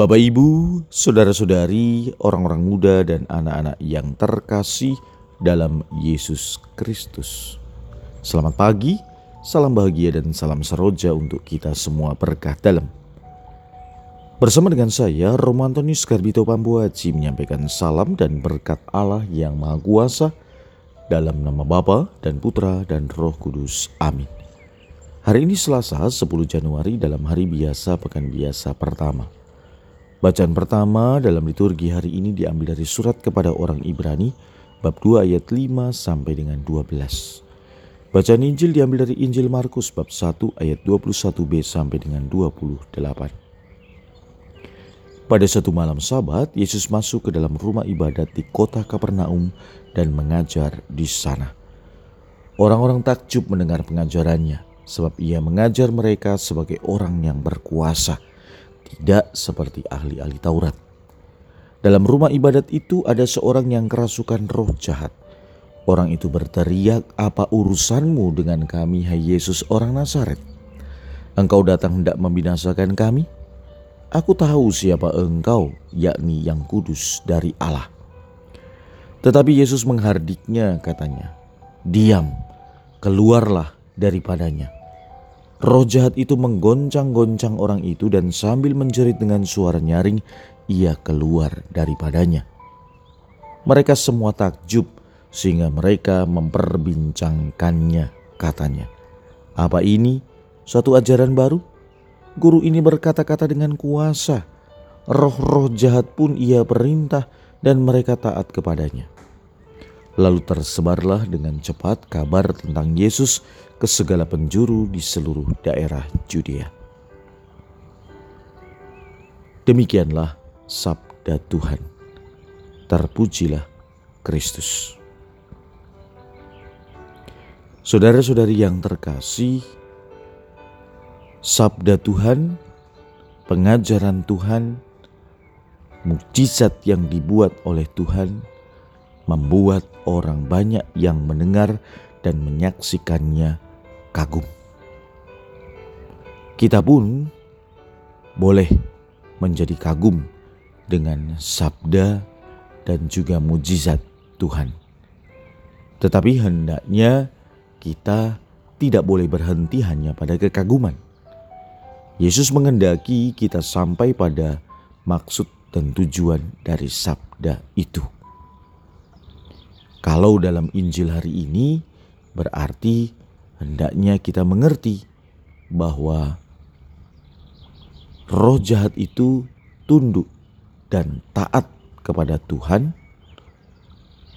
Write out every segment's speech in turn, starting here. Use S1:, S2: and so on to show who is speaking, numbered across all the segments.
S1: Bapak, ibu, saudara-saudari, orang-orang muda, dan anak-anak yang terkasih dalam Yesus Kristus, selamat pagi, salam bahagia, dan salam seroja untuk kita semua berkah dalam. Bersama dengan saya, Romantonius Garbito Pambuaci menyampaikan salam dan berkat Allah yang Maha Kuasa dalam nama Bapa dan Putra dan Roh Kudus. Amin. Hari ini Selasa 10 Januari dalam hari biasa pekan biasa pertama. Bacaan pertama dalam liturgi hari ini diambil dari surat kepada orang Ibrani bab 2 ayat 5 sampai dengan 12. Bacaan Injil diambil dari Injil Markus bab 1 ayat 21b sampai dengan 28. Pada satu malam sabat, Yesus masuk ke dalam rumah ibadat di kota Kapernaum dan mengajar di sana. Orang-orang takjub mendengar pengajarannya sebab ia mengajar mereka sebagai orang yang berkuasa, tidak seperti ahli-ahli Taurat. Dalam rumah ibadat itu ada seorang yang kerasukan roh jahat. Orang itu berteriak, "Apa urusanmu dengan kami, hai Yesus, orang Nazaret? Engkau datang hendak membinasakan kami? Aku tahu siapa engkau, yakni yang kudus dari Allah." Tetapi Yesus menghardiknya, katanya, "Diam, keluarlah daripadanya." Roh jahat itu menggoncang-goncang orang itu dan sambil menjerit dengan suara nyaring, ia keluar daripadanya. Mereka semua takjub sehingga mereka memperbincangkannya, katanya. Apa ini? Suatu ajaran baru? Guru ini berkata-kata dengan kuasa. Roh-roh jahat pun ia perintah dan mereka taat kepadanya. Lalu tersebarlah dengan cepat kabar tentang Yesus ke segala penjuru di seluruh daerah Judea. Demikianlah sabda Tuhan. Terpujilah Kristus. Saudara-saudari yang terkasih, sabda Tuhan, pengajaran Tuhan, mukjizat yang dibuat oleh Tuhan membuat orang banyak yang mendengar dan menyaksikannya kagum. Kita pun boleh menjadi kagum dengan sabda dan juga mujizat Tuhan. Tetapi hendaknya kita tidak boleh berhenti hanya pada kekaguman. Yesus mengendaki kita sampai pada maksud dan tujuan dari sabda itu. Kalau dalam Injil hari ini berarti hendaknya kita mengerti bahwa roh jahat itu tunduk dan taat kepada Tuhan,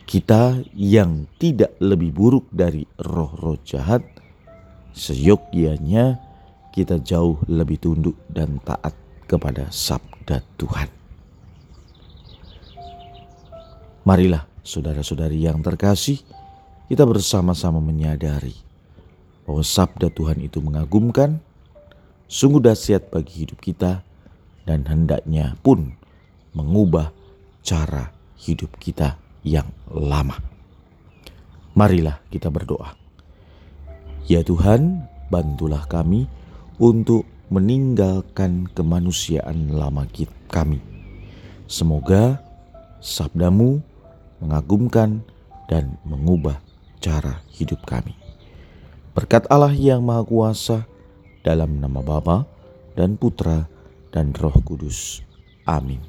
S1: kita yang tidak lebih buruk dari roh-roh jahat, seyogyanya kita jauh lebih tunduk dan taat kepada sabda Tuhan. Marilah saudara-saudari yang terkasih, kita bersama-sama menyadari bahwa sabda Tuhan itu mengagumkan, sungguh dahsyat bagi hidup kita, dan hendaknya pun mengubah cara hidup kita yang lama. Marilah kita berdoa. Ya Tuhan, bantulah kami untuk meninggalkan kemanusiaan lama kami. Semoga sabdamu mengagumkan dan mengubah cara hidup kami. Berkat Allah yang Maha Kuasa, dalam nama Bapa dan Putra dan Roh Kudus. Amin.